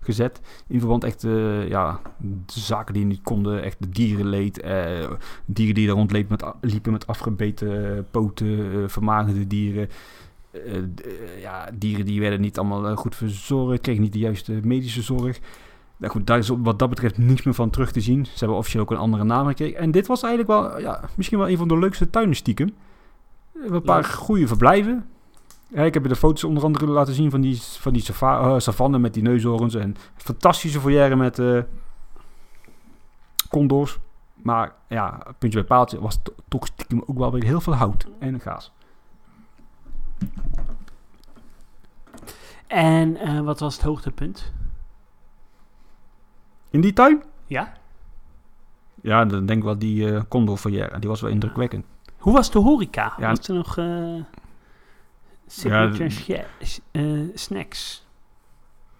gezet. In verband echt, eh, ja, de zaken die niet konden. Echt de dierenleed. eh, dieren die er rondliepen met, liepen met afgebeten poten. vermagerde dieren. ja, dieren die werden niet allemaal goed verzorgd. Kregen niet de juiste medische zorg. Nou goed, daar is wat dat betreft niets meer van terug te zien. Ze hebben officieel ook een andere naam gekregen. En dit was eigenlijk wel, ja, misschien wel een van de leukste tuinen stiekem. We hebben Een paar Leuk. goede verblijven. Ja, ik heb je de foto's onder andere laten zien van die, van die eh, savanne met die neushoorns. En fantastische foyer met eh condors. Maar ja, puntje bij paaltje was to- toch stiekem ook wel weer heel veel hout en gaas. En eh, wat was het hoogtepunt? In die tuin? Ja? Ja, dan denk ik wel die eh condor foyer. Die was wel indrukwekkend. Hoe was de horeca? Ja. Was er nog eh signature sha- eh, snacks?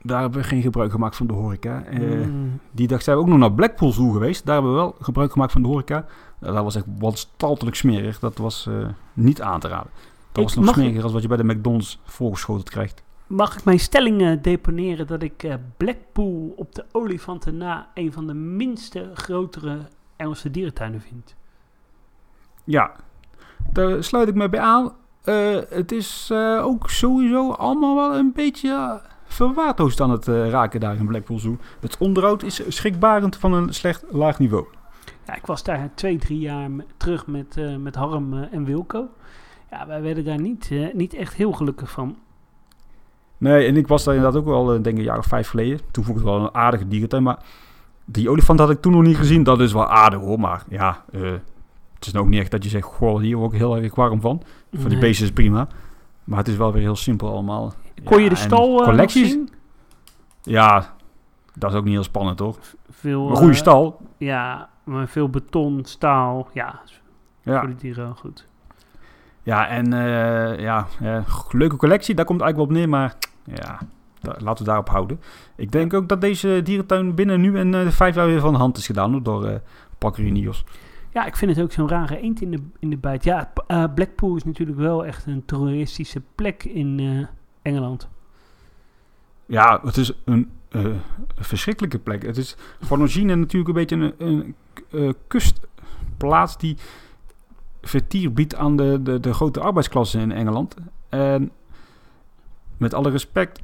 Daar hebben we geen gebruik gemaakt van de horeca. Eh, Mm. Die dag zijn we ook nog naar Blackpool Zoo geweest. Daar hebben we wel gebruik gemaakt van de horeca. Dat was echt wanstaltelijk smerig. Dat was eh, niet aan te raden. Dat Ik was nog smeriger als wat je bij de McDonald's voorgeschoteld krijgt. Mag ik mijn stelling deponeren dat ik eh, Blackpool op de olifanten na een van de minste grotere Engelse dierentuinen vind? Ja, daar sluit ik me bij aan. Eh, het is eh, ook sowieso allemaal wel een beetje verwaarloosd aan het raken daar in Blackpool Zoo. Het onderhoud is schrikbarend van een slecht laag niveau. Ja, ik was daar twee, drie jaar terug met, met Harm en Wilco. Ja, wij werden daar niet, niet echt heel gelukkig van. Nee, en ik was daar inderdaad ook wel, eh, denk ik, een jaar of vijf geleden. Toen vond ik het wel een aardige dierentuin, maar die olifant had ik toen nog niet gezien. Dat is wel aardig hoor, maar ja, eh, het is nou ook niet echt dat je zegt, goh, hier word ik heel erg warm van. Van die Nee. beesten is prima. Maar het is wel weer heel simpel allemaal. Kon je Ja, de stal eh, collecties? zien? Ja, dat is ook niet heel spannend hoor. Veel, Een goede stal. Ja, maar veel beton, staal. Ja, Ja. voor de dieren goed. Ja, en ja, leuke collectie, daar komt eigenlijk wel op neer, maar ja, laten we daarop houden. Ik denk ook dat deze dierentuin binnen nu en eh, vijf jaar weer van de hand is gedaan door Unios. Ja, ik vind het ook zo'n rare eend in de, in de bijt. Ja, eh, Blackpool is natuurlijk wel echt een toeristische plek in Engeland. Ja, het is een verschrikkelijke plek. Het is van origine natuurlijk een beetje een, een kustplaats die vertier biedt aan de, de, de grote arbeidsklasse in Engeland. En met alle respect,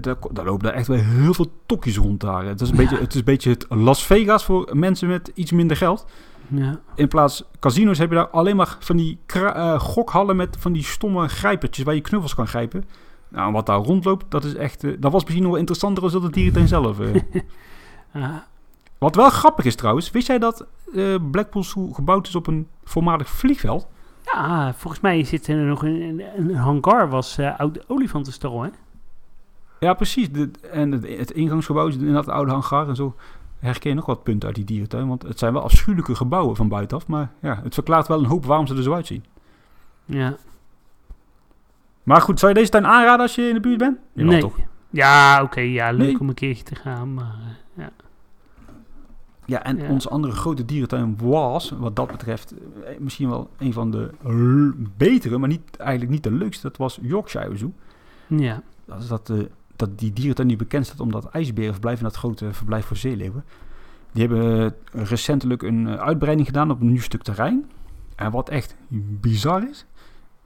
daar, daar lopen daar echt wel heel veel tokkies rond daar. Het is, een beetje, het is een beetje het Las Vegas voor mensen met iets minder geld. Ja, In plaats casinos heb je daar alleen maar van die eh, gokhallen met van die stomme grijpertjes waar je knuffels kan grijpen. Nou, wat daar rondloopt, dat is echt. eh, dat was misschien nog wel interessanter dan het dierentuin zelf. eh. Wat wel grappig is trouwens, wist jij dat Blackpool Zoo gebouwd is op een voormalig vliegveld? Ja, volgens mij zit er nog een, hangar, was eh oude olifantenstal, hè? Ja, precies. De, en het, het ingangsgebouw is inderdaad een oude hangar en zo. Herken je nog wat punten uit die dierentuin? Want het zijn wel afschuwelijke gebouwen van buitenaf. Maar ja, het verklaart wel een hoop waarom ze er zo uitzien. Ja. Maar goed, zou je deze tuin aanraden als je in de buurt bent? Jawel, nee. toch? Ja, oké, ja, leuk Nee. om een keertje te gaan, maar eh, ja. Ja, en Ja. onze andere grote dierentuin was, wat dat betreft, eh, misschien wel een van de betere, maar niet, eigenlijk niet de leukste. Dat was Yorkshire Zoo. Ja, Dat is dat, eh, dat die dierentuin die bekend staat omdat ijsberen verblijven in dat grote verblijf voor zeeleeuwen. Die hebben eh, recentelijk een uitbreiding gedaan op een nieuw stuk terrein. En wat echt bizar is,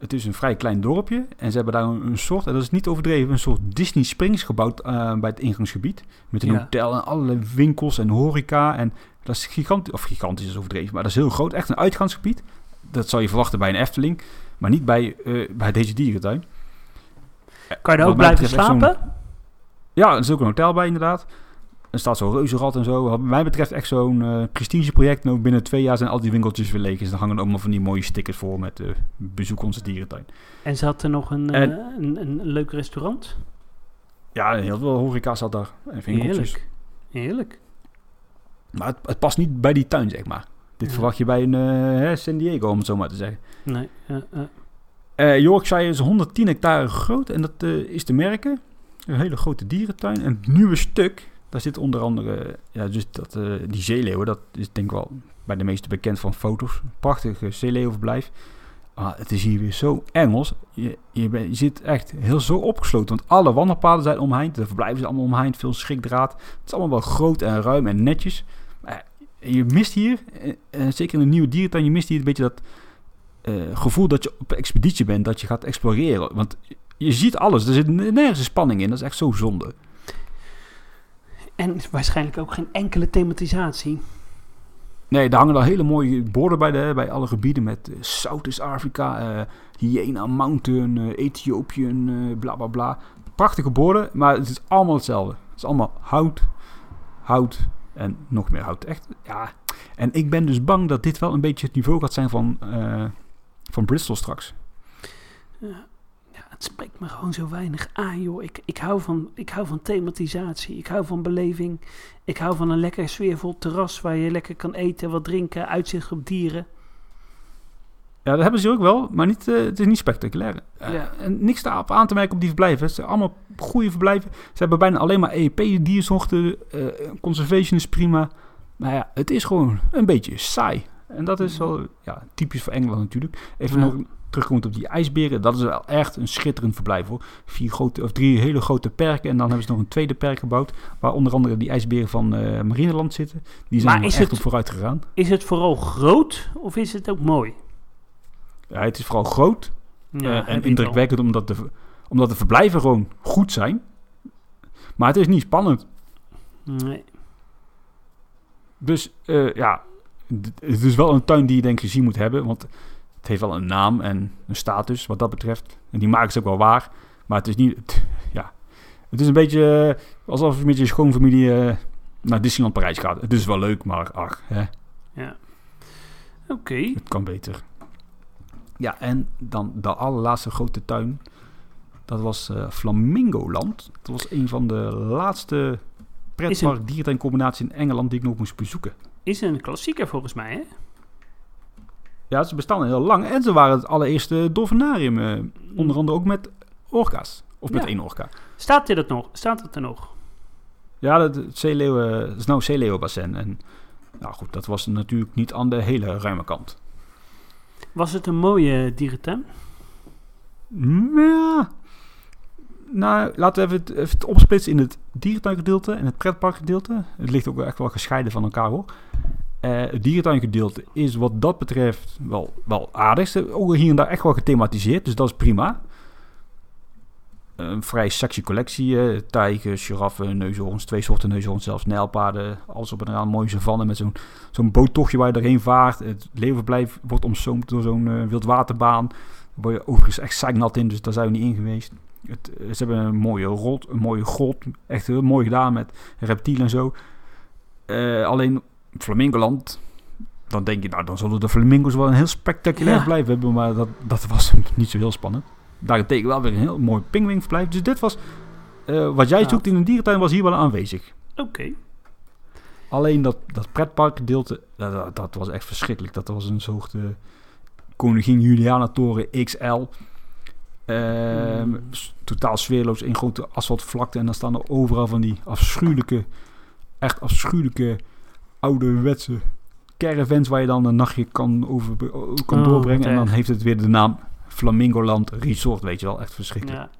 het is een vrij klein dorpje en ze hebben daar een, een soort, en dat is niet overdreven, een soort Disney Springs gebouwd eh, bij het ingangsgebied. Met een Ja. hotel en allerlei winkels en horeca. En dat is gigantisch, of gigantisch is overdreven, maar dat is heel groot. Echt een uitgaansgebied. Dat zou je verwachten bij een Efteling, maar niet bij, eh, bij deze dierentuin. kan je er Wat ook blijven slapen? Ja, er is ook een hotel bij inderdaad. Er staat zo'n reuzenrad en zo. Wat mij betreft echt zo'n eh prestigeproject. Ook binnen twee jaar zijn al die winkeltjes weer leeg. Dus dan hangen er allemaal van die mooie stickers voor met eh, bezoek onze dierentuin. En ze had er nog een, eh, En- een, een, leuk restaurant. Ja, heel veel horeca zat daar. En winkeltjes. Heerlijk. Heerlijk. Maar het, het past niet bij die tuin, zeg maar. Dit Ja. verwacht je bij een eh, hè, San Diego, om het zo maar te zeggen. Nee, eh, eh, Eh, Yorkshire is 110 hectare groot en dat eh, is te merken. Een hele grote dierentuin. En het nieuwe stuk, daar zit onder andere ja, dus dat, eh, die zeeleeuwen. Dat is denk ik wel bij de meeste bekend van foto's. Prachtige zeeleeuwenverblijf. Maar het is hier weer zo Engels. Je, je, je zit echt heel zo opgesloten. Want alle wandelpaden zijn omheind. De verblijven zijn allemaal omheind. Veel schrikdraad. Het is allemaal wel groot en ruim en netjes. Maar je mist hier, eh, eh, zeker in een nieuwe dierentuin, je mist hier een beetje dat gevoel dat je op expeditie bent, dat je gaat exploreren. Want je ziet alles, er zit nergens spanning in, dat is echt zo zonde. En waarschijnlijk ook geen enkele thematisatie. Nee, daar hangen al hele mooie borden bij, de, bij alle gebieden met eh, South is Afrika, eh Hyena Mountain, eh, Ethiopië, eh, bla bla bla. Prachtige borden, maar het is allemaal hetzelfde. Het is allemaal hout, hout en nog meer hout. Echt, ja. En ik ben dus bang dat dit wel een beetje het niveau gaat zijn van, eh, van Bristol straks. Ja, het spreekt me gewoon zo weinig aan, joh. Ik, ik, hou van, ik hou van thematisatie. Ik hou van beleving. Ik hou van een lekker sfeervol terras waar je lekker kan eten, wat drinken, uitzicht op dieren. Ja, dat hebben ze ook wel, maar niet, eh, het is niet spectaculair. Eh, Ja. En niks daarop aan te merken op die verblijven. Het zijn allemaal goede verblijven. Ze hebben bijna alleen maar EEP, diersochten. eh conservation is prima. Maar ja, het is gewoon een beetje saai. En dat is wel ja, typisch voor Engeland natuurlijk. Even Ja. nog terugkomt op die ijsberen, dat is wel echt een schitterend verblijf hoor. Vier grote, of drie hele grote perken en dan hebben ze nog een tweede perk gebouwd, waar onder andere die ijsberen van eh Marineland zitten. Die zijn Maar is echt het- op vooruit gegaan. Is het vooral groot of is het ook mooi? Ja, het is vooral groot Ja, eh, en indrukwekkend omdat de, omdat de verblijven gewoon goed zijn. Maar het is niet spannend. Nee. Dus eh, ja, het is wel een tuin die je denk ik gezien moet hebben. Want het heeft wel een naam en een status wat dat betreft. En die maken ze ook wel waar. Maar het is niet... het- ja, het is een beetje eh, alsof je met je schoonfamilie eh, naar Disneyland Parijs gaat. Het is wel leuk, maar ach, hè, Ja. Oké. het kan beter. Ja, en dan de allerlaatste grote tuin. Dat was eh Flamingoland. Dat was een van de laatste pretpark dierentuincombinaties in Engeland die ik nog moest bezoeken. Is een klassieker volgens mij, hè? Ja, ze bestaan heel lang. En ze waren het allereerste dolfinarium. eh, onder andere ook met orka's. Of met Ja. één orka. Staat dit het nog? Staat het er nog? Ja, het, het zeeleeuwen, het is nou zeeleeuwenbassin. En nou goed, dat was natuurlijk niet aan de hele ruime kant. Was het een mooie dierentuin? Ja. Nou, laten we even het, even het opsplitsen in het dierentuingedeelte en het pretparkgedeelte. Het ligt ook echt wel gescheiden van elkaar hoor. Eh, het dierentuingedeelte is wat dat betreft wel, wel aardig. Ook hier en daar echt wel gethematiseerd, dus dat is prima. Een vrij sexy collectie. eh, tijgers, giraffen, neushoorns, twee soorten neushoorns, zelfs nijlpaarden. Alles op en eraan, mooie savanne met zo'n zo'n boottochtje waar je doorheen vaart. Het leeuwenverblijf wordt omzoomd door zo'n eh, wildwaterbaan. Daar je overigens echt zeiknat in, dus daar zijn we niet in geweest. Het, ze hebben een mooie rot, een mooie grot. Echt heel mooi gedaan met reptielen en zo. Alleen Flamingoland, dan denk je, nou dan zullen de flamingo's wel een heel spectaculair Ja. verblijf hebben. Maar dat, dat was niet zo heel spannend. Daarentegen wel weer een heel mooi pingwingverblijf. Dus dit was, eh, wat jij Ja. zoekt in een dierentuin was hier wel aanwezig. Oké. Alleen dat, dat pretparkgedeelte, dat, dat, dat was echt verschrikkelijk. Dat was een soort eh, Koningin Juliana Toren XL. Ehm, Mm. s- Totaal sfeerloos, één grote asfaltvlakte. En dan staan er overal van die afschuwelijke, echt afschuwelijke, ouderwetse caravans... waar je dan een nachtje kan, over, kan Oh, doorbrengen. En dan heeft het weer de naam Flamingoland Resort, weet je wel. Echt verschrikkelijk. Ja.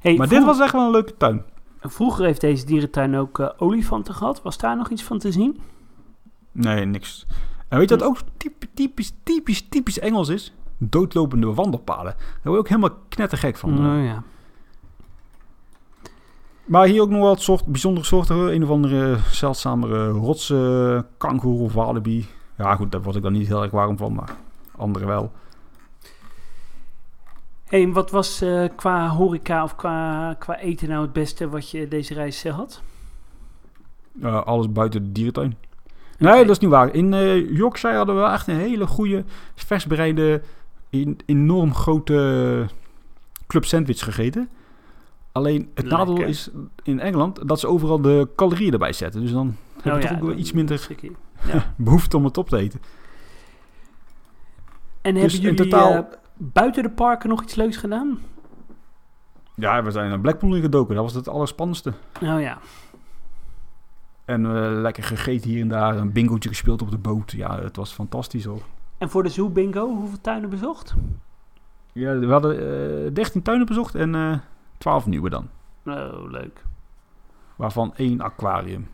Hey, Maar dit was echt wel een leuke tuin. Vroeger heeft deze dierentuin ook eh, olifanten gehad. Was daar nog iets van te zien? Nee, niks. En weet je wat ook typisch, typisch, typisch, typisch Engels is? Doodlopende wandelpaden. Daar word je ook helemaal knettergek van. Nou ja. Maar hier ook nog wel soort, bijzondere soorten. Een of andere zeldzamere rotsen, kangoeroe of walibi. Ja goed, daar word ik dan niet heel erg warm van, maar andere wel. Hey, wat was eh, qua horeca of qua, qua eten nou het beste wat je deze reis eh, had? Eh, alles buiten de dierentuin. Nee, dat is niet waar. In eh, Yorkshire hadden we echt een hele goede, vers bereide, in- enorm grote club sandwich gegeten. Alleen het nadeel is in Engeland dat ze overal de calorieën erbij zetten. Dus dan heb je Oh toch ja, ook wel iets minder Schikkie. behoefte om het op te eten. En Dus hebben in jullie totaal- eh, buiten de parken nog iets leuks gedaan? Ja, we zijn naar Blackpool in gedoken. Dat was het allerspannendste. Oh ja. En eh, lekker gegeten hier en daar. Een bingootje gespeeld op de boot. Ja, het was fantastisch hoor. En voor de Zoo Bingo, hoeveel tuinen bezocht? Ja, we hadden eh 13 tuinen bezocht en 12 nieuwe dan. Oh, leuk. Waarvan één aquarium.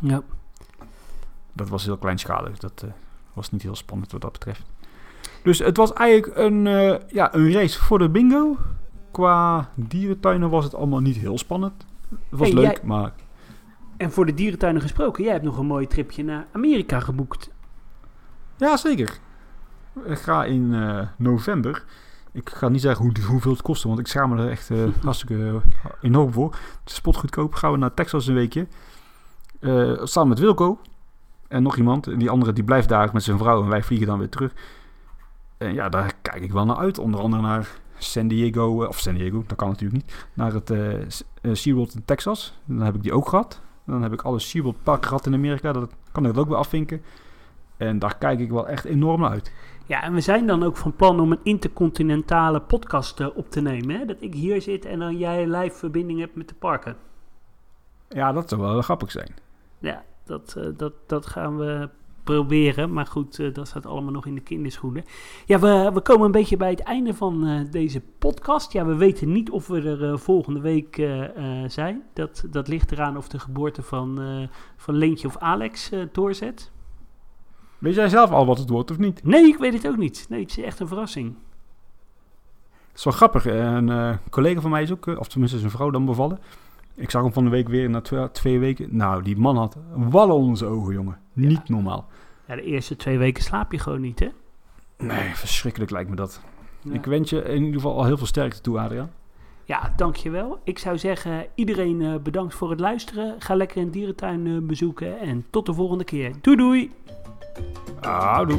Ja. Dat was heel kleinschalig. Dat eh, was niet heel spannend wat dat betreft. Dus het was eigenlijk een, eh, ja, een race voor de bingo. Qua dierentuinen was het allemaal niet heel spannend. Het was Hey, leuk, jij- maar En voor de dierentuinen gesproken, jij hebt nog een mooi tripje naar Amerika geboekt. ja, zeker. Ik ga in eh, november. Ik ga niet zeggen hoe, hoeveel het kostte, want ik schaam me er echt eh, hartstikke eh, enorm voor. Het is spotgoedkoop. Gaan we naar Texas een weekje. Eh, samen met Wilco. En nog iemand. En die andere die blijft daar met zijn vrouw. En wij vliegen dan weer terug. En ja, daar kijk ik wel naar uit. Onder andere naar San Diego. Of San Diego, dat kan natuurlijk niet. Naar het eh, SeaWorld in Texas. Dan heb ik die ook gehad. Dan heb ik alle SeaWorld parken gehad in Amerika. Dat kan ik dat ook weer afvinken. En daar kijk ik wel echt enorm uit. Ja, en we zijn dan ook van plan om een intercontinentale podcast eh, op te nemen. Hè? Dat ik hier zit en dan jij live verbinding hebt met de parken. Ja, dat zou wel grappig zijn. Ja, dat, eh, dat, dat gaan we proberen. Maar goed, eh, dat staat allemaal nog in de kinderschoenen. Ja, we, we komen een beetje bij het einde van deze podcast. Ja, we weten niet of we er volgende week zijn. Dat, dat ligt eraan of de geboorte van, van Leentje of Alex doorzet. Weet jij zelf al wat het wordt of niet? Nee, ik weet het ook niet. Nee, het is echt een verrassing. Het is wel grappig. Een eh, collega van mij is ook, eh, of tenminste zijn vrouw, dan bevallen. Ik zag hem van de week weer na twee, twee weken. Nou, die man had wallen onder zijn ogen, jongen. Ja. Niet normaal. Ja, de eerste twee weken slaap je gewoon niet, hè? Nee, verschrikkelijk lijkt me dat. Ja. Ik wens je in ieder geval al heel veel sterkte toe, Adriaan. Ja, dankjewel. Ik zou zeggen, iedereen eh, bedankt voor het luisteren. Ga lekker een dierentuin eh, bezoeken en tot de volgende keer. Doei doei! Allô